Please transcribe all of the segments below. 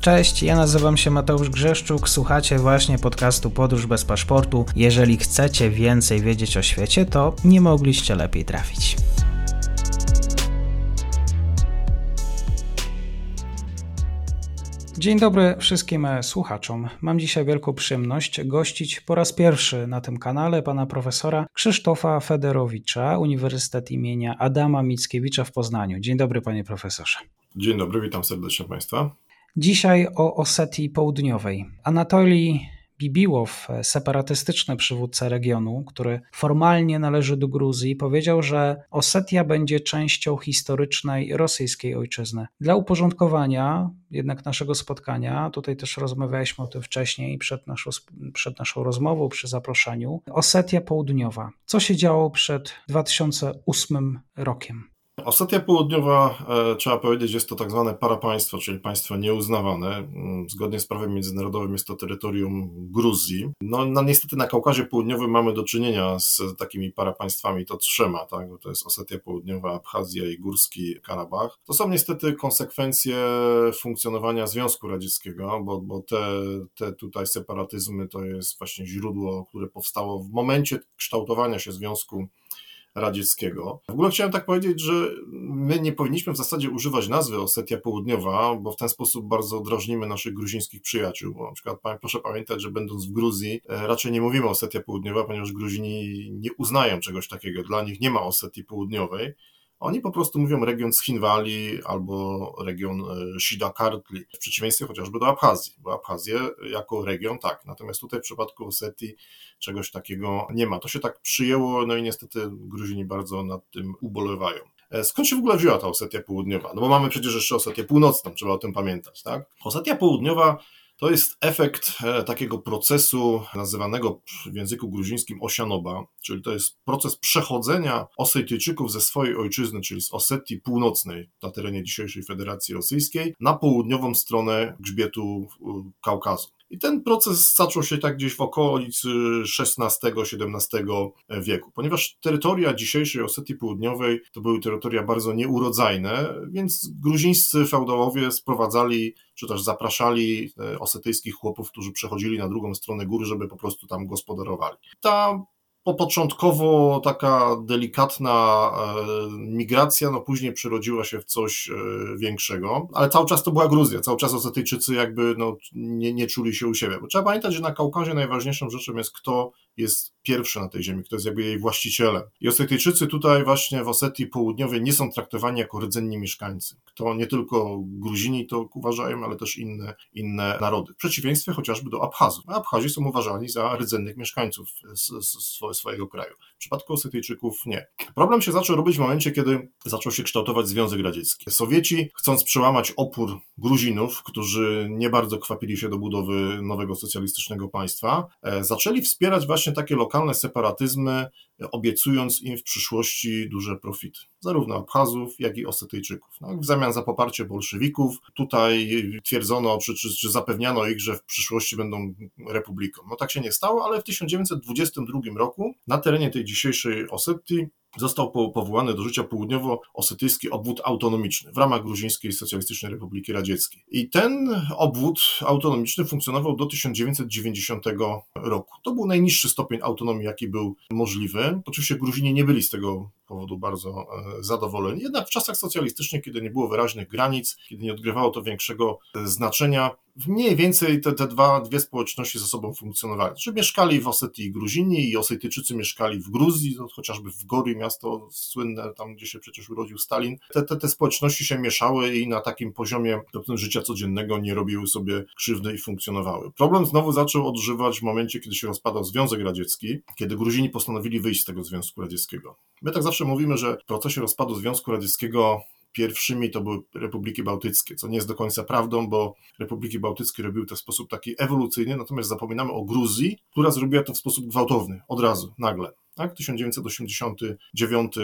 Cześć, ja nazywam się Mateusz Grzeszczuk, słuchacie właśnie podcastu Podróż bez paszportu. Jeżeli chcecie więcej wiedzieć o świecie, to nie mogliście lepiej trafić. Dzień dobry wszystkim słuchaczom. Mam dzisiaj wielką przyjemność gościć po raz pierwszy na tym kanale pana profesora Krzysztofa Federowicza, Uniwersytet imienia Adama Mickiewicza w Poznaniu. Dzień dobry panie profesorze. Dzień dobry, witam serdecznie państwa. Dzisiaj o Osetii Południowej. Anatolii Bibiłow, separatystyczny przywódca regionu, który formalnie należy do Gruzji, powiedział, że Osetia będzie częścią historycznej rosyjskiej ojczyzny. Dla uporządkowania jednak naszego spotkania, tutaj też rozmawialiśmy o tym wcześniej przed naszą, przed naszą rozmową, przy zaproszeniu, Osetia Południowa. Co się działo przed 2008 rokiem? Osetia Południowa, e, trzeba powiedzieć, jest to tak zwane parapaństwo, czyli państwo nieuznawane. Mm, zgodnie z prawem międzynarodowym jest to terytorium Gruzji. No, no niestety na Kaukazie Południowym mamy do czynienia z takimi parapaństwami, to trzema, tak? to jest Osetia Południowa, Abchazja i Górski Karabach. To są niestety konsekwencje funkcjonowania Związku Radzieckiego, bo, bo te, te tutaj separatyzmy to jest właśnie źródło, które powstało w momencie kształtowania się Związku radzieckiego. W ogóle chciałem tak powiedzieć, że my nie powinniśmy w zasadzie używać nazwy Osetia Południowa, bo w ten sposób bardzo drażnimy naszych gruzińskich przyjaciół. Bo na przykład proszę pamiętać, że będąc w Gruzji, e, raczej nie mówimy Osetia Południowa, ponieważ Gruzini nie uznają czegoś takiego. Dla nich nie ma Osetii Południowej. Oni po prostu mówią region Schinwali albo region e, Shida-Kartli, w przeciwieństwie chociażby do Abchazji, bo Abchazję jako region tak, natomiast tutaj w przypadku Osetii czegoś takiego nie ma. To się tak przyjęło, no i niestety Gruzini bardzo nad tym ubolewają. E, skąd się w ogóle wzięła ta Osetia Południowa? No bo mamy przecież jeszcze Osetię Północną, trzeba o tym pamiętać, tak? Osetia Południowa to jest efekt e, takiego procesu nazywanego w języku gruzińskim osianoba, czyli to jest proces przechodzenia Osetyjczyków ze swojej ojczyzny, czyli z Osetii Północnej na terenie dzisiejszej Federacji Rosyjskiej, na południową stronę grzbietu Kaukazu. I ten proces zaczął się tak gdzieś w okolicy XVI-XVII wieku, ponieważ terytoria dzisiejszej Osetii Południowej to były terytoria bardzo nieurodzajne, więc gruzińscy feudałowie sprowadzali czy też zapraszali e, osetyjskich chłopów, którzy przechodzili na drugą stronę góry, żeby po prostu tam gospodarowali. Ta początkowo taka delikatna e, migracja, no później przerodziła się w coś e, większego, ale cały czas to była Gruzja, cały czas Osetyjczycy jakby no, nie, nie czuli się u siebie. Bo trzeba pamiętać, że na Kaukazie najważniejszą rzeczą jest kto jest pierwszy na tej ziemi, kto jest jakby jej właścicielem. I Osetyjczycy tutaj właśnie w Osetii Południowej nie są traktowani jako rdzenni mieszkańcy. To nie tylko Gruzini to uważają, ale też inne, inne narody. W przeciwieństwie chociażby do Abchazów. Abchazi są uważani za rdzennych mieszkańców swojego kraju. W przypadku Osetyjczyków nie. Problem się zaczął robić w momencie, kiedy zaczął się kształtować Związek Radziecki. Sowieci, chcąc przełamać opór Gruzinów, którzy nie bardzo kwapili się do budowy nowego socjalistycznego państwa, e, zaczęli wspierać właśnie takie lokalne separatyzmy, obiecując im w przyszłości duże profity, zarówno Abchazów, jak i Osetyjczyków. No, w zamian za poparcie bolszewików tutaj twierdzono, czy, czy, czy zapewniano ich, że w przyszłości będą republiką. No tak się nie stało, ale w 1922 roku na terenie tej dzisiejszej Osetii został powołany do życia południowo-osetyjski obwód autonomiczny w ramach Gruzińskiej Socjalistycznej Republiki Radzieckiej. I ten obwód autonomiczny funkcjonował do 1990 roku. To był najniższy stopień autonomii, jaki był możliwy. Oczywiście Gruzini nie byli z tego powodu bardzo e, zadowoleni. Jednak w czasach socjalistycznych, kiedy nie było wyraźnych granic, kiedy nie odgrywało to większego e, znaczenia, mniej więcej te, te dwa, dwie społeczności ze sobą funkcjonowały. Czy mieszkali w Osetii Gruzini i Osetyjczycy mieszkali w Gruzji, no, chociażby w Gori, miasto słynne, tam gdzie się przecież urodził Stalin. Te, te, te społeczności się mieszały i na takim poziomie życia codziennego nie robiły sobie krzywdy i funkcjonowały. Problem znowu zaczął odżywać w momencie, kiedy się rozpadał Związek Radziecki, kiedy Gruzini postanowili wyjść z tego Związku Radzieckiego. My tak zawsze mówimy, że w procesie rozpadu Związku Radzieckiego pierwszymi to były Republiki Bałtyckie, co nie jest do końca prawdą, bo Republiki Bałtyckie robiły to w sposób taki ewolucyjny, natomiast zapominamy o Gruzji, która zrobiła to w sposób gwałtowny, od razu, nagle. Tak? 1989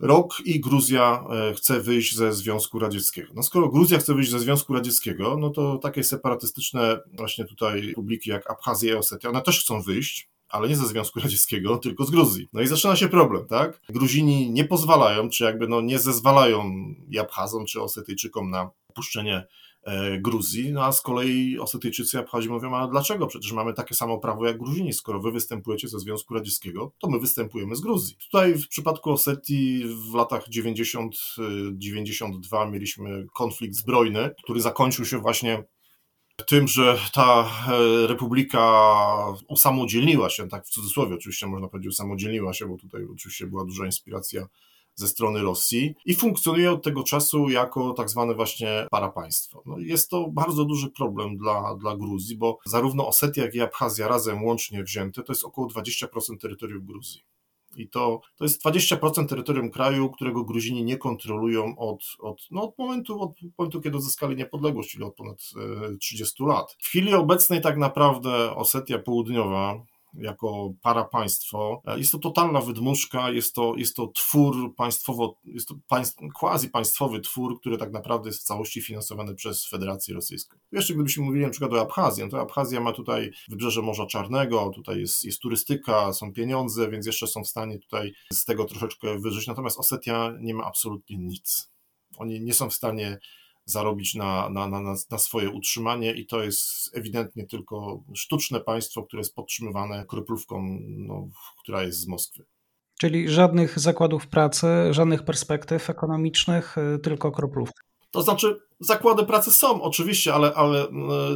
rok i Gruzja e, chce wyjść ze Związku Radzieckiego. No skoro Gruzja chce wyjść ze Związku Radzieckiego, no to takie separatystyczne właśnie tutaj republiki jak Abchazja i Osetia, one też chcą wyjść, ale nie ze Związku Radzieckiego, tylko z Gruzji. No i zaczyna się problem, tak? Gruzini nie pozwalają, czy jakby no nie zezwalają Abchazom, czy Osetyjczykom na opuszczenie e, Gruzji, no a z kolei Osetyjczycy i Abchadzi mówią, a dlaczego? Przecież mamy takie samo prawo jak Gruzini, skoro wy występujecie ze Związku Radzieckiego, to my występujemy z Gruzji. Tutaj w przypadku Osetii w latach 90-92 mieliśmy konflikt zbrojny, który zakończył się właśnie tym, że ta e, republika usamodzielniła się, tak w cudzysłowie oczywiście można powiedzieć usamodzielniła się, bo tutaj oczywiście była duża inspiracja ze strony Rosji i funkcjonuje od tego czasu jako tak zwane właśnie parapaństwo. No jest to bardzo duży problem dla, dla Gruzji, bo zarówno Osetia, jak i Abchazja razem łącznie wzięte to jest około 20% terytorium Gruzji. I to, to jest 20% terytorium kraju, którego Gruzini nie kontrolują od, od, no od, momentu, od momentu, kiedy uzyskali niepodległość, czyli od ponad 30 e, lat. W chwili obecnej tak naprawdę Osetia Południowa, jako parapaństwo. Jest to totalna wydmuszka, jest to, jest to twór państwowo, jest to państw, quasi państwowy twór, który tak naprawdę jest w całości finansowany przez Federację Rosyjską. Jeszcze gdybyśmy mówili na przykład o Abchazji, no to Abchazja ma tutaj wybrzeże Morza Czarnego, tutaj jest, jest turystyka, są pieniądze, więc jeszcze są w stanie tutaj z tego troszeczkę wyżyć, natomiast Osetia nie ma absolutnie nic. Oni nie są w stanie zarobić na, na, na, na swoje utrzymanie i to jest ewidentnie tylko sztuczne państwo, które jest podtrzymywane kroplówką, no, która jest z Moskwy. Czyli żadnych zakładów pracy, żadnych perspektyw ekonomicznych, y, tylko kroplówka. To znaczy, zakłady pracy są oczywiście, ale, ale e,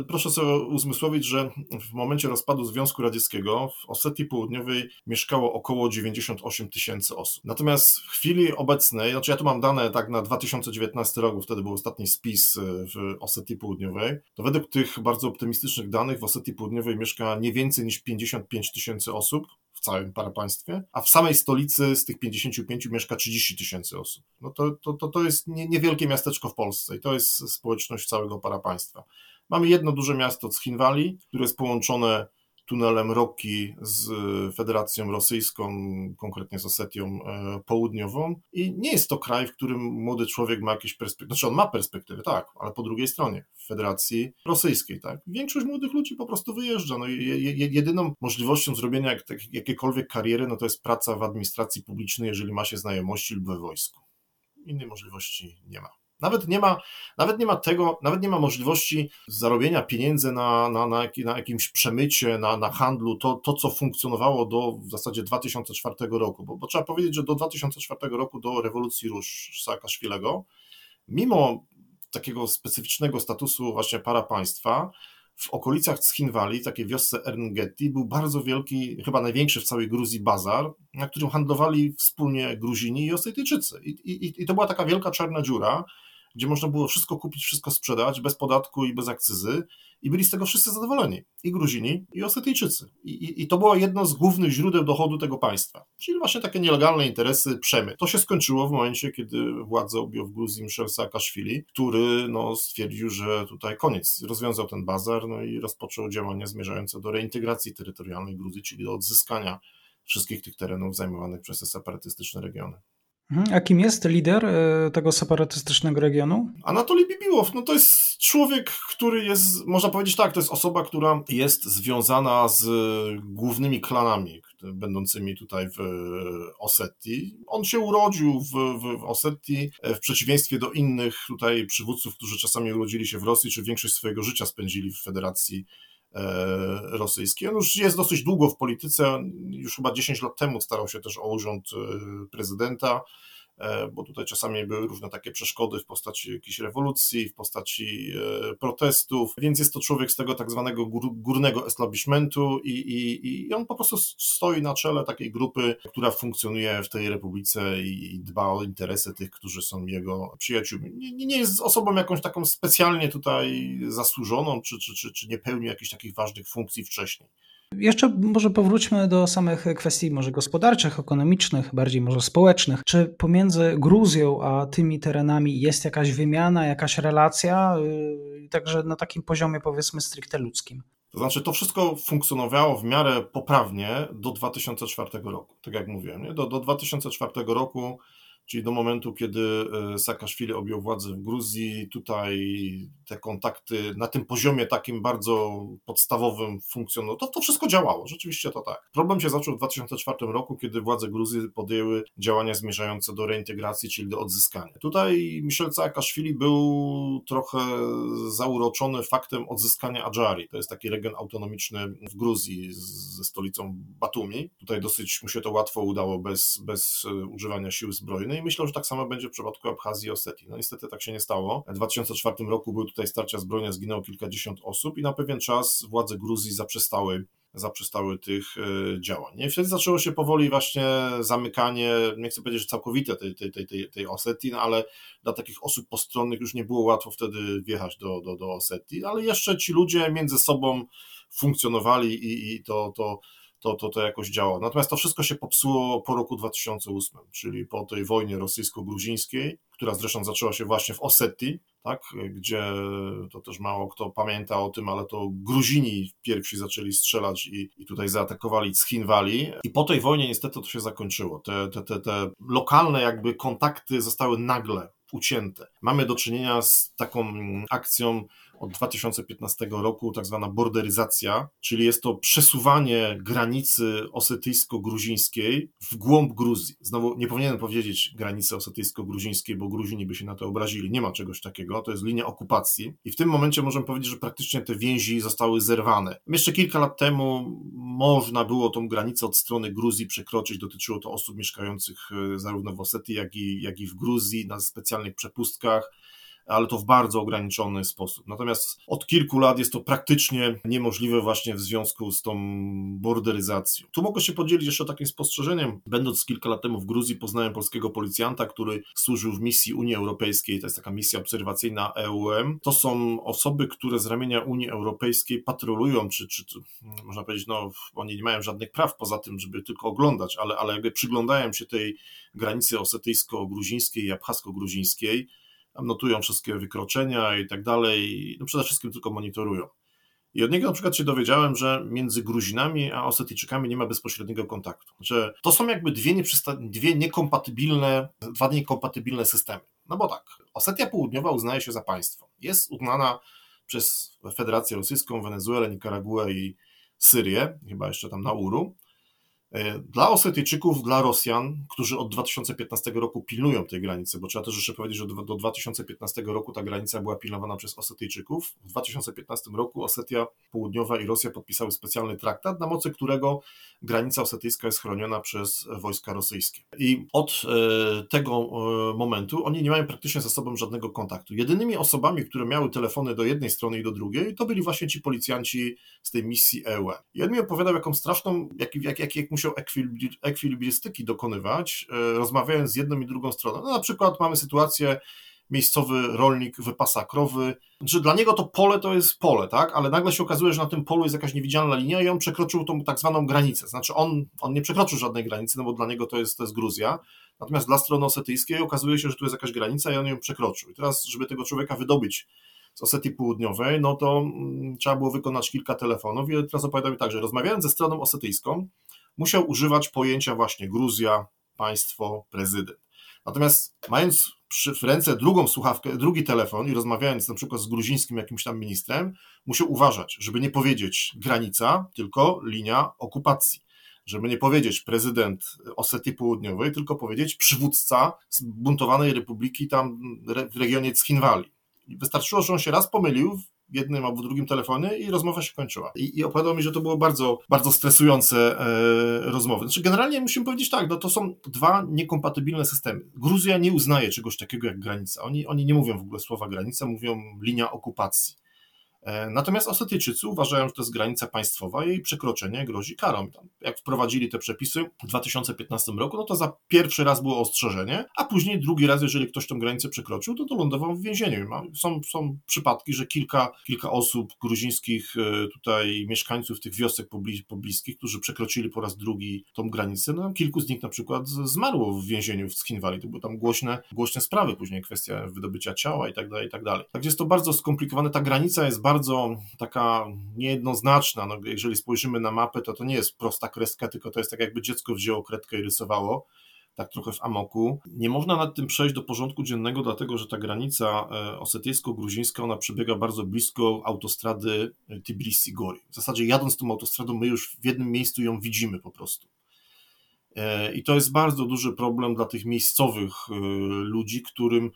proszę sobie uzmysłowić, że w momencie rozpadu Związku Radzieckiego w Osetii Południowej mieszkało około 98 tysięcy osób. Natomiast w chwili obecnej, znaczy ja tu mam dane tak na 2019 rok, wtedy był ostatni spis e, w Osetii Południowej, to według tych bardzo optymistycznych danych w Osetii Południowej mieszka nie więcej niż 55 tysięcy osób, w całym parapaństwie, a w samej stolicy z tych 55 mieszka 30 tysięcy osób. No to, to, to, to jest nie, niewielkie miasteczko w Polsce i to jest społeczność całego parapaństwa. Mamy jedno duże miasto Cchinwali, które jest połączone tunelem Roki z Federacją Rosyjską, konkretnie z Osetią e, Południową. I nie jest to kraj, w którym młody człowiek ma jakieś perspektywy, znaczy on ma perspektywy, tak, ale po drugiej stronie, w Federacji Rosyjskiej, tak. Większość młodych ludzi po prostu wyjeżdża. No, jedyną możliwością zrobienia jak, jakiejkolwiek kariery, no to jest praca w administracji publicznej, jeżeli ma się znajomości lub we wojsku. Innej możliwości nie ma. Nawet nie ma, nawet nie ma tego, nawet nie ma możliwości zarobienia pieniędzy na, na, na, na jakimś przemycie, na, na handlu, to, to co funkcjonowało do w zasadzie 2004 roku, bo, bo trzeba powiedzieć, że do 2004 roku, do rewolucji róż Saakaszwilego, mimo takiego specyficznego statusu właśnie para państwa, w okolicach Cchinwali, takiej wiosce Erngetty, był bardzo wielki, chyba największy w całej Gruzji bazar, na którym handlowali wspólnie Gruzini i Osetyjczycy. I, i, I to była taka wielka czarna dziura, gdzie można było wszystko kupić, wszystko sprzedać bez podatku i bez akcyzy i byli z tego wszyscy zadowoleni, i Gruzini, i Osetyjczycy. I, i, I, to było jedno z głównych źródeł dochodu tego państwa, czyli właśnie takie nielegalne interesy, przemyt. To się skończyło w momencie, kiedy władzę objął w Gruzji Michel Saakaszwili, który no, stwierdził, że tutaj koniec, rozwiązał ten bazar no i rozpoczął działania zmierzające do reintegracji terytorialnej Gruzji, czyli do odzyskania wszystkich tych terenów zajmowanych przez te separatystyczne regiony. Mhm. A kim jest lider e, tego separatystycznego regionu? Anatolij Bibiłow, no to jest człowiek, który jest, można powiedzieć tak, to jest osoba, która jest związana z głównymi klanami będącymi tutaj w Osetii. On się urodził w, w Osetii w przeciwieństwie do innych tutaj przywódców, którzy czasami urodzili się w Rosji, czy większość swojego życia spędzili w Federacji e, rosyjskiej. On już jest dosyć długo w polityce, już chyba 10 lat temu starał się też o urząd e, prezydenta. E, bo tutaj czasami były różne takie przeszkody w postaci jakiejś rewolucji, w postaci e, protestów, więc jest to człowiek z tego tak zwanego górnego establishmentu i, i, i on po prostu stoi na czele takiej grupy, która funkcjonuje w tej republice i dba o interesy tych, którzy są jego przyjaciółmi. Nie, nie jest osobą jakąś taką specjalnie tutaj zasłużoną, czy, czy, czy, czy nie pełni jakichś takich ważnych funkcji wcześniej. Jeszcze może powróćmy do samych kwestii może gospodarczych, ekonomicznych, bardziej może społecznych. Czy pomiędzy Gruzją a tymi terenami jest jakaś wymiana, jakaś relacja, yy, także na takim poziomie powiedzmy stricte ludzkim? To znaczy, to wszystko funkcjonowało w miarę poprawnie do 2004 roku, tak jak mówiłem. Nie? Do, do 2004 roku czyli do momentu, kiedy e, Saakaszwili objął władzę w Gruzji, tutaj te kontakty na tym poziomie takim bardzo podstawowym funkcjonowały, to, to wszystko działało, rzeczywiście to tak. Problem się zaczął w 2004 roku, kiedy władze Gruzji podjęły działania zmierzające do reintegracji, czyli do odzyskania. Tutaj Michel Saakaszwili był trochę zauroczony faktem odzyskania Adżari, to jest taki region autonomiczny w Gruzji ze stolicą Batumi. Tutaj dosyć mu się to łatwo udało bez, bez e, używania siły zbrojnej i że tak samo będzie w przypadku Abchazji i Osetii. No niestety tak się nie stało. W 2004 roku były tutaj starcia zbrojne, zginęło kilkadziesiąt osób i na pewien czas władze Gruzji zaprzestały zaprzestały tych e, działań. I wtedy zaczęło się powoli właśnie zamykanie, nie chcę powiedzieć, że całkowite tej, tej, tej, tej, tej Osetii, no ale dla takich osób postronnych już nie było łatwo wtedy wjechać do, do, do Osetii, ale jeszcze ci ludzie między sobą funkcjonowali i, i to, to to, to, to jakoś działa. Natomiast to wszystko się popsuło po roku 2008, czyli po tej wojnie rosyjsko-gruzińskiej, która zresztą zaczęła się właśnie w Osetii, tak, gdzie to też mało kto pamięta o tym, ale to Gruzini pierwsi zaczęli strzelać i, i tutaj zaatakowali Cchinwali. I po tej wojnie niestety to się zakończyło. Te, te, te, te lokalne jakby kontakty zostały nagle ucięte. Mamy do czynienia z taką akcją od 2015 roku tak zwana borderyzacja, czyli jest to przesuwanie granicy osetyjsko-gruzińskiej w głąb Gruzji. Znowu nie powinienem powiedzieć granicy osetyjsko-gruzińskiej, bo Gruzini by się na to obrazili. Nie ma czegoś takiego, to jest linia okupacji. I w tym momencie możemy powiedzieć, że praktycznie te więzi zostały zerwane. Jeszcze kilka lat temu można było tą granicę od strony Gruzji przekroczyć. Dotyczyło to osób mieszkających e, zarówno w Osetii, jak i, jak i w Gruzji na specjalnych przepustkach ale to w bardzo ograniczony sposób. Natomiast od kilku lat jest to praktycznie niemożliwe właśnie w związku z tą borderyzacją. Tu mogę się podzielić jeszcze takim spostrzeżeniem. Będąc kilka lat temu w Gruzji, poznałem polskiego policjanta, który służył w misji Unii Europejskiej, to jest taka misja obserwacyjna EUM. To są osoby, które z ramienia Unii Europejskiej patrolują, czy, czy, można powiedzieć, no oni nie mają żadnych praw poza tym, żeby tylko oglądać, ale, ale jakby przyglądają się tej granicy osetyjsko-gruzińskiej i abchasko-gruzińskiej notują wszystkie wykroczenia i tak dalej, no przede wszystkim tylko monitorują. I od niego na przykład się dowiedziałem, że między Gruzinami a Osetyjczykami nie ma bezpośredniego kontaktu. Że to są jakby dwie, dwie niekompatybilne, dwa niekompatybilne systemy. No bo tak, Osetia Południowa uznaje się za państwo. Jest uznana przez Federację Rosyjską, Wenezuelę, Nikaraguę i Syrię, chyba jeszcze tam Nauru, dla Osetyjczyków, dla Rosjan, którzy od 2015 roku pilnują tej granicy, bo trzeba też jeszcze powiedzieć, że do 2015 roku ta granica była pilnowana przez Osetyjczyków. W 2015 roku Osetia Południowa i Rosja podpisały specjalny traktat, na mocy którego granica osetyjska jest chroniona przez wojska rosyjskie. I od e, tego e, momentu oni nie mają praktycznie ze sobą żadnego kontaktu. Jedynymi osobami, które miały telefony do jednej strony i do drugiej, to byli właśnie ci policjanci z tej misji EU. I on mi opowiadał, jaką straszną, jak, jak, jak, jak musiał ekwilibrystyki dokonywać, e, rozmawiając z jedną i drugą stroną. No, na przykład mamy sytuację, miejscowy rolnik wypasa krowy, że dla niego to pole to jest pole, tak? Ale nagle się okazuje, że na tym polu jest jakaś niewidzialna linia i on przekroczył tą tak zwaną granicę. Znaczy on, on nie przekroczył żadnej granicy, no bo dla niego to jest, to jest Gruzja. Natomiast dla strony osetyjskiej okazuje się, że tu jest jakaś granica i on ją przekroczył. I teraz, żeby tego człowieka wydobyć z Osetii Południowej, no to mm, trzeba było wykonać kilka telefonów i teraz opowiadam mi tak, że rozmawiając ze stroną osetyjską, musiał używać pojęcia właśnie Gruzja, państwo, prezydent. Natomiast mając przy, w ręce drugą słuchawkę, drugi telefon i rozmawiając na przykład z gruzińskim jakimś tam ministrem, musiał uważać, żeby nie powiedzieć granica, tylko linia okupacji. Żeby nie powiedzieć prezydent Osetii Południowej, tylko powiedzieć przywódca zbuntowanej republiki tam w regionie Cchinwali. Wystarczyło, że on się raz pomylił jednym albo drugim telefonie i rozmowa się kończyła. I, i opowiadał mi, że to było bardzo, bardzo stresujące e, rozmowy. Znaczy, generalnie musimy powiedzieć tak, no to są dwa niekompatybilne systemy. Gruzja nie uznaje czegoś takiego jak granica. Oni, oni nie mówią w ogóle słowa granica, mówią linia okupacji. E, natomiast Osetyjczycy uważają, że to jest granica państwowa jej przekroczenie grozi karą. Jak wprowadzili te przepisy w 2015 roku, no to za pierwszy raz było ostrzeżenie, a później drugi raz, jeżeli ktoś tę granicę przekroczył, to, to lądował w więzieniu. Są, są przypadki, że kilka, kilka osób gruzińskich e, tutaj mieszkańców tych wiosek pobliskich, którzy przekroczyli po raz drugi tą granicę, no kilku z nich na przykład zmarło w więzieniu w Skinwali. To były tam głośne, głośne sprawy, później kwestia wydobycia ciała i tak dalej, i tak dalej. Także jest to bardzo skomplikowane. Ta granica jest bardzo bardzo taka niejednoznaczna. No, jeżeli spojrzymy na mapę, to to nie jest prosta kreska, tylko to jest tak jakby dziecko wzięło kredkę i rysowało. tak trochę w amoku. Nie można nad tym przejść do porządku dziennego, dlatego że ta granica osetyjsko-gruzińska, ona przebiega bardzo blisko autostrady Tbilisi-Gori. W zasadzie jadąc tą autostradą, my już w jednym miejscu ją widzimy po prostu. I to jest bardzo duży problem dla tych miejscowych ludzi, którym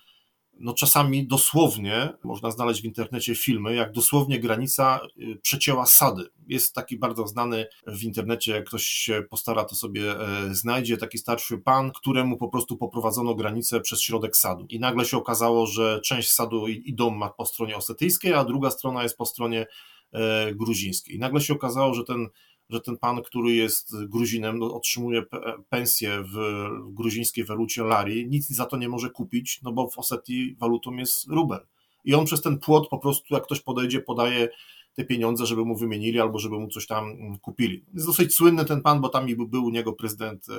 no czasami dosłownie, można znaleźć w internecie filmy, jak dosłownie granica y, przecięła sady. Jest taki bardzo znany w internecie, ktoś się postara, to sobie e, znajdzie, taki starszy pan, któremu po prostu poprowadzono granicę przez środek sadu. I nagle się okazało, że część sadu i dom ma po stronie osetyjskiej, a druga strona jest po stronie e, gruzińskiej. I nagle się okazało, że ten że ten pan, który jest Gruzinem, no, otrzymuje pensję w, gruzińskiej walucie lari, nic za to nie może kupić, no bo w Osetii walutą jest rubel. I on przez ten płot po prostu, jak ktoś podejdzie, podaje te pieniądze, żeby mu wymienili albo żeby mu coś tam mm, kupili. Jest dosyć słynny ten pan, bo tam był u niego prezydent e,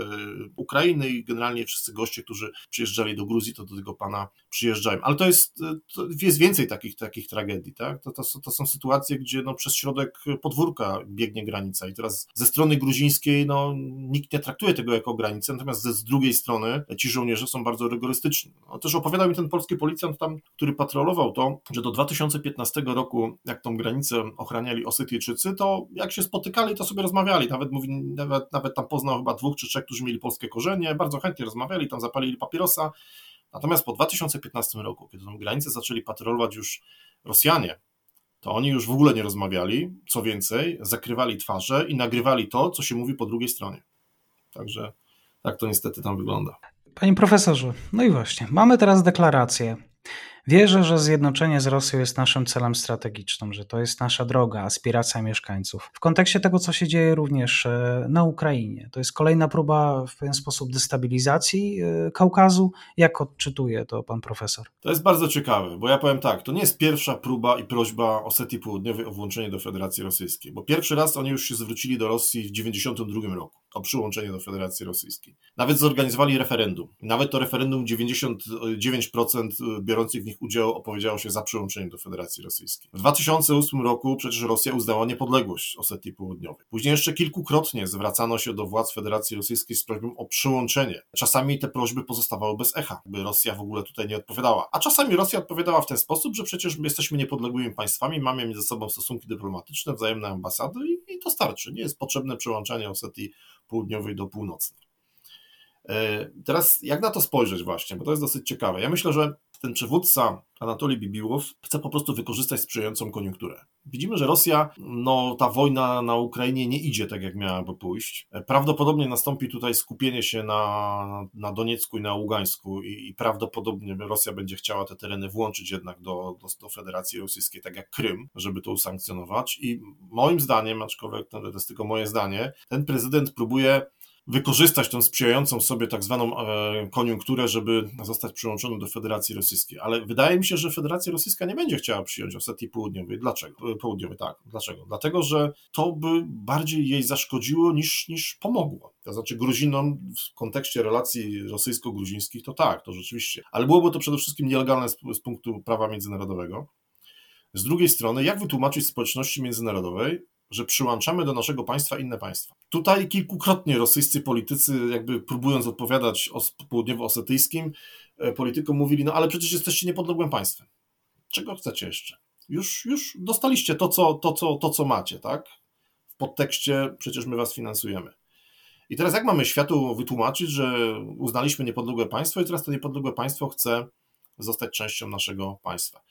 Ukrainy i generalnie wszyscy goście, którzy przyjeżdżali do Gruzji, to do tego pana przyjeżdżają. Ale to jest, e, to jest więcej takich, takich tragedii. Tak? To, to, to są sytuacje, gdzie no, przez środek podwórka biegnie granica i teraz ze strony gruzińskiej no, nikt nie traktuje tego jako granicę, natomiast ze, z drugiej strony ci żołnierze są bardzo rygorystyczni. No, też opowiadał mi ten polski policjant tam, który patrolował to, że do 2015 roku, jak tą granicę ochraniali Osetyjczycy, to jak się spotykali, to sobie rozmawiali. Nawet, mówi, nawet, nawet tam poznał chyba dwóch czy trzech, którzy mieli polskie korzenie, bardzo chętnie rozmawiali, tam zapalili papierosa. Natomiast po 2015 roku, kiedy tą granicę zaczęli patrolować już Rosjanie, to oni już w ogóle nie rozmawiali. Co więcej, zakrywali twarze i nagrywali to, co się mówi po drugiej stronie. Także tak to niestety tam wygląda. Panie profesorze, no i właśnie, mamy teraz deklarację Wierzę, że zjednoczenie z Rosją jest naszym celem strategicznym, że to jest nasza droga, aspiracja mieszkańców. W kontekście tego, co się dzieje również e, na Ukrainie, to jest kolejna próba w pewien sposób destabilizacji e, Kaukazu. Jak odczytuje to pan profesor? To jest bardzo ciekawe, bo ja powiem tak, to nie jest pierwsza próba i prośba Osetii Południowej o włączenie do Federacji Rosyjskiej, bo pierwszy raz oni już się zwrócili do Rosji w 1992 roku o przyłączenie do Federacji Rosyjskiej. Nawet zorganizowali referendum. Nawet to referendum 99% biorących w nich udział opowiedziało się za przyłączeniem do Federacji Rosyjskiej. W 2008 roku przecież Rosja uznała niepodległość Osetii Południowej. Później jeszcze kilkukrotnie zwracano się do władz Federacji Rosyjskiej z prośbą o przyłączenie. Czasami te prośby pozostawały bez echa, by Rosja w ogóle tutaj nie odpowiadała. A czasami Rosja odpowiadała w ten sposób, że przecież my jesteśmy niepodległymi państwami, mamy między sobą stosunki dyplomatyczne, wzajemne ambasady i, i to starczy. Nie jest potrzebne przyłączanie Osetii południowej do północnej. E, teraz jak na to spojrzeć właśnie, bo to jest dosyć ciekawe. Ja myślę, że ten przywódca Anatolii Bibiłow chce po prostu wykorzystać sprzyjającą koniunkturę. Widzimy, że Rosja, no ta wojna na Ukrainie nie idzie tak, jak miałaby pójść. E, prawdopodobnie nastąpi tutaj skupienie się na, na Doniecku i na Ługańsku i, i prawdopodobnie Rosja będzie chciała te tereny włączyć jednak do, do, do Federacji Rosyjskiej, tak jak Krym, żeby to usankcjonować. I moim zdaniem, aczkolwiek to jest tylko moje zdanie, ten prezydent próbuje wykorzystać tą sprzyjającą sobie tak zwaną e, koniunkturę, żeby zostać przyłączonym do Federacji Rosyjskiej. Ale wydaje mi się, że Federacja Rosyjska nie będzie chciała przyjąć Osetii Południowej. Dlaczego? E, południowej, tak. Dlaczego? Dlatego, że to by bardziej jej zaszkodziło niż, niż pomogło. To znaczy Gruzinom w kontekście relacji rosyjsko-gruzińskich to tak, to rzeczywiście. Ale byłoby to przede wszystkim nielegalne z, z punktu prawa międzynarodowego. Z drugiej strony, jak wytłumaczyć społeczności międzynarodowej, że przyłączamy do naszego państwa inne państwa. Tutaj kilkukrotnie rosyjscy politycy, jakby próbując odpowiadać o południowo-osetyjskim, e, politykom mówili, no ale przecież jesteście niepodległym państwem. Czego chcecie jeszcze? Już, już dostaliście to co, to, co, to, co macie, tak? W podtekście przecież my was finansujemy. I teraz jak mamy światu wytłumaczyć, że uznaliśmy niepodległe państwo i teraz to niepodległe państwo chce zostać częścią naszego państwa?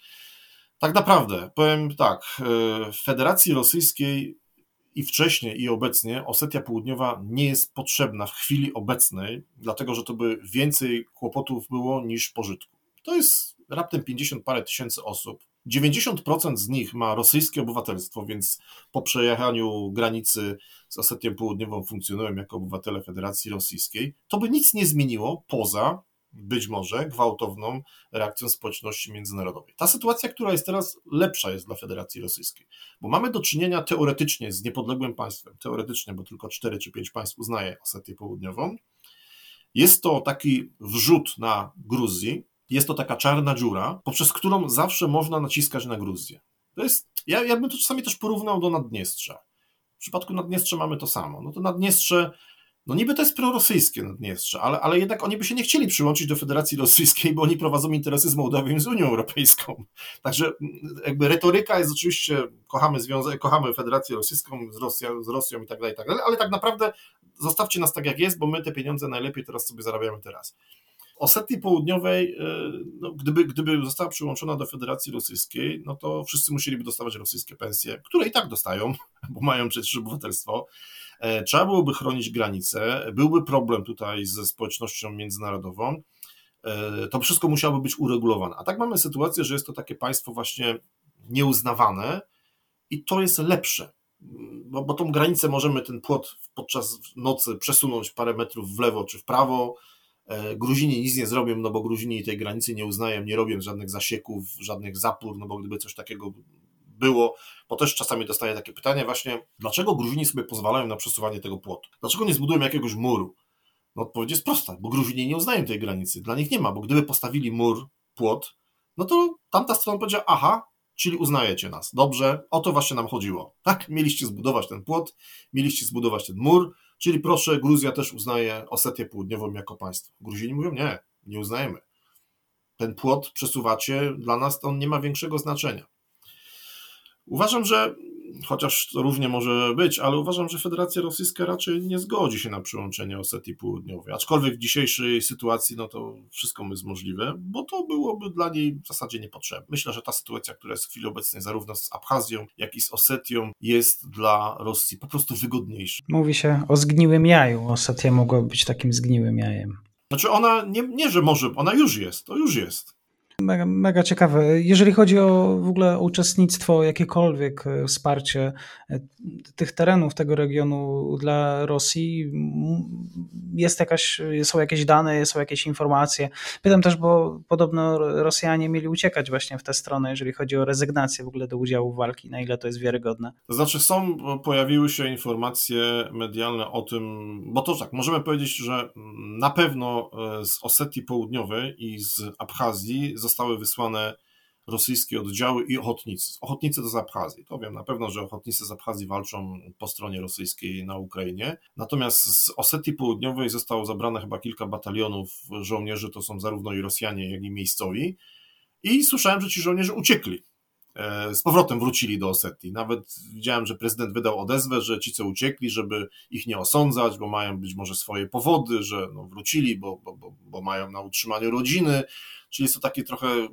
Tak naprawdę, powiem tak, e, w Federacji Rosyjskiej i wcześniej, i obecnie Osetia Południowa nie jest potrzebna w chwili obecnej, dlatego że to by więcej kłopotów było niż pożytku. To jest raptem 50 parę tysięcy osób. 90% z nich ma rosyjskie obywatelstwo, więc po przejechaniu granicy z Osetią Południową funkcjonują jako obywatele Federacji Rosyjskiej. To by nic nie zmieniło poza być może gwałtowną reakcją społeczności międzynarodowej. Ta sytuacja, która jest teraz lepsza jest dla Federacji Rosyjskiej, bo mamy do czynienia teoretycznie z niepodległym państwem, teoretycznie, bo tylko 4 czy 5 państw uznaje Osetię Południową. Jest to taki wrzut na Gruzji, jest to taka czarna dziura, poprzez którą zawsze można naciskać na Gruzję. To jest, ja, ja bym to czasami też porównał do Naddniestrza. W przypadku Naddniestrza mamy to samo. No to Naddniestrze no niby to jest prorosyjskie Naddniestrze, ale, ale jednak oni by się nie chcieli przyłączyć do Federacji Rosyjskiej, bo oni prowadzą interesy z Mołdawią i z Unią Europejską. Także mm, jakby retoryka jest oczywiście, kochamy związek, kochamy Federację Rosyjską z, Rosją, z Rosją i tak dalej, i tak dalej, ale tak naprawdę zostawcie nas tak jak jest, bo my te pieniądze najlepiej teraz sobie zarabiamy teraz. Osetii Południowej, e, no, gdyby, gdyby została przyłączona do Federacji Rosyjskiej, no to wszyscy musieliby dostawać rosyjskie pensje, które i tak dostają, bo mają przecież obywatelstwo. E, trzeba byłoby chronić granice, byłby problem tutaj ze społecznością międzynarodową. E, to wszystko musiałoby być uregulowane. A tak mamy sytuację, że jest to takie państwo właśnie nieuznawane i to jest lepsze. Bo, bo tą granicę możemy, ten płot podczas nocy przesunąć parę metrów w lewo czy w prawo, E, Gruzini nic nie zrobią, no bo Gruzini tej granicy nie uznają, nie robią żadnych zasieków, żadnych zapór, no bo gdyby coś takiego było, bo też czasami dostaję takie pytanie właśnie, dlaczego Gruzini sobie pozwalają na przesuwanie tego płotu? Dlaczego nie zbudują jakiegoś muru? No odpowiedź jest prosta, bo Gruzini nie uznają tej granicy, dla nich nie ma, bo gdyby postawili mur, płot, no to tamta strona powiedziała, aha, czyli uznajecie nas, dobrze, o to właśnie nam chodziło, tak? Mieliście zbudować ten płot, mieliście zbudować ten mur, Czyli proszę, Gruzja też uznaje Osetię Południową jako państwo. Gruzini mówią, nie, nie uznajemy. Ten płot przesuwacie, dla nas on nie ma większego znaczenia. Uważam, że chociaż to równie może być, ale uważam, że Federacja Rosyjska raczej nie zgodzi się na przyłączenie Osetii Południowej. Aczkolwiek w dzisiejszej sytuacji no to wszystko jest możliwe, bo to byłoby dla niej w zasadzie niepotrzebne. Myślę, że ta sytuacja, która jest w chwili obecnej zarówno z Abchazją, jak i z Osetią jest dla Rosji po prostu wygodniejsza. Mówi się o zgniłym jaju. Osetia mogła być takim zgniłym jajem. Znaczy ona, nie, nie że może, ona już jest, to już jest. Mega, mega ciekawe. Jeżeli chodzi o w ogóle o uczestnictwo, jakiekolwiek e, wsparcie e, tych terenów, tego regionu dla Rosji, jest jakaś, są jakieś dane, są jakieś informacje. Pytam też, bo podobno Rosjanie mieli uciekać właśnie w tę stronę, jeżeli chodzi o rezygnację w ogóle do udziału w walki, na ile to jest wiarygodne. To znaczy są, pojawiły się informacje medialne o tym, bo to tak, możemy powiedzieć, że na pewno e, z Osetii Południowej i z Abchazji zostały wysłane rosyjskie oddziały i ochotnicy. Ochotnicy to z Abchazji. To wiem na pewno, że ochotnicy z Abchazji walczą po stronie rosyjskiej na Ukrainie. Natomiast z Osetii Południowej zostało zabrane chyba kilka batalionów żołnierzy, to są zarówno i Rosjanie, jak i miejscowi. I słyszałem, że ci żołnierze uciekli. E, z powrotem wrócili do Osetii. Nawet widziałem, że prezydent wydał odezwę, że ci, co uciekli, żeby ich nie osądzać, bo mają być może swoje powody, że no wrócili, bo, bo, bo, bo mają na utrzymaniu rodziny. Czyli jest to takie trochę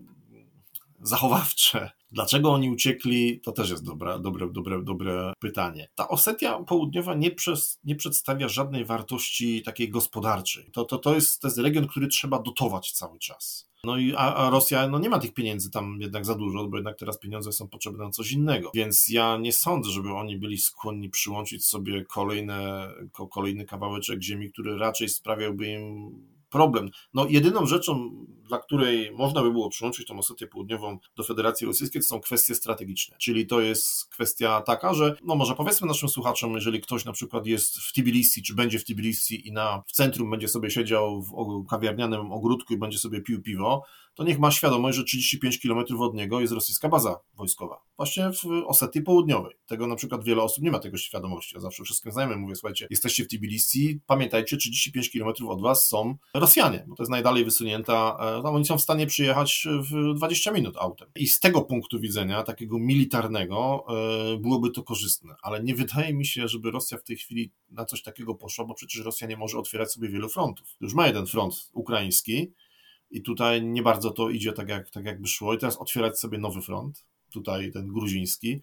zachowawcze. Dlaczego oni uciekli, to też jest dobre, dobre, dobre, dobre pytanie. Ta Osetia Południowa nie, przez, nie przedstawia żadnej wartości takiej gospodarczej. To, to, to, jest, to jest region, który trzeba dotować cały czas. No i a, a, Rosja no nie ma tych pieniędzy tam jednak za dużo, bo jednak teraz pieniądze są potrzebne na coś innego. Więc ja nie sądzę, żeby oni byli skłonni przyłączyć sobie kolejne, kolejny kawałeczek ziemi, który raczej sprawiałby im problem. No, jedyną rzeczą, dla której można by było przyłączyć tą Osetię Południową do Federacji Rosyjskiej, to są kwestie strategiczne. Czyli to jest kwestia taka, że no może powiedzmy naszym słuchaczom, jeżeli ktoś na przykład jest w Tbilisi, czy będzie w Tbilisi i na, w centrum będzie sobie siedział w kawiarnianym ogródku i będzie sobie pił piwo, to niech ma świadomość, że 35 km od niego jest rosyjska baza wojskowa. Właśnie w Osetii Południowej. Tego na przykład wiele osób nie ma tego świadomości. Ja zawsze wszystkim znajomym mówię, słuchajcie, jesteście w Tbilisi, pamiętajcie, 35 km od was są Rosjanie, bo to jest najdalej wysunięta, e, tam oni są w stanie przyjechać w 20 minut autem. I z tego punktu widzenia, takiego militarnego, e, byłoby to korzystne, ale nie wydaje mi się, żeby Rosja w tej chwili na coś takiego poszła, bo przecież Rosja nie może otwierać sobie wielu frontów. Już ma jeden front ukraiński, i tutaj nie bardzo to idzie tak, jak, tak jakby szło. I teraz otwierać sobie nowy front, tutaj ten gruziński.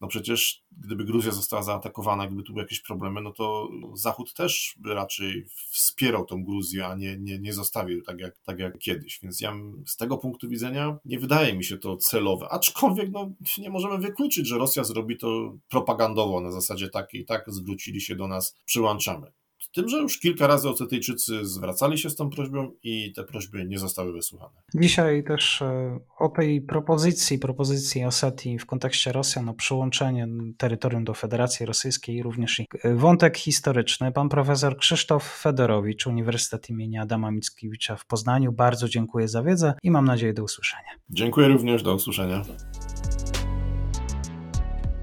No przecież gdyby Gruzja została zaatakowana, gdyby tu były jakieś problemy, no to Zachód też by raczej wspierał tą Gruzję, a nie, nie, nie zostawił tak jak, tak jak kiedyś. Więc ja z tego punktu widzenia nie wydaje mi się to celowe. Aczkolwiek no, nie możemy wykluczyć, że Rosja zrobi to propagandowo na zasadzie takiej, tak, zwrócili się do nas, przyłączamy. Z tym, że już kilka razy Ocetyjczycy zwracali się z tą prośbą i te prośby nie zostały wysłuchane. Dzisiaj też e, o tej propozycji, propozycji Osetii w kontekście Rosjan o przyłączenie terytorium do Federacji Rosyjskiej, również i e, wątek historyczny. Pan profesor Krzysztof Fedorowicz, Uniwersytet imienia Adama Mickiewicza w Poznaniu. Bardzo dziękuję za wiedzę i mam nadzieję do usłyszenia. Dziękuję również, do usłyszenia.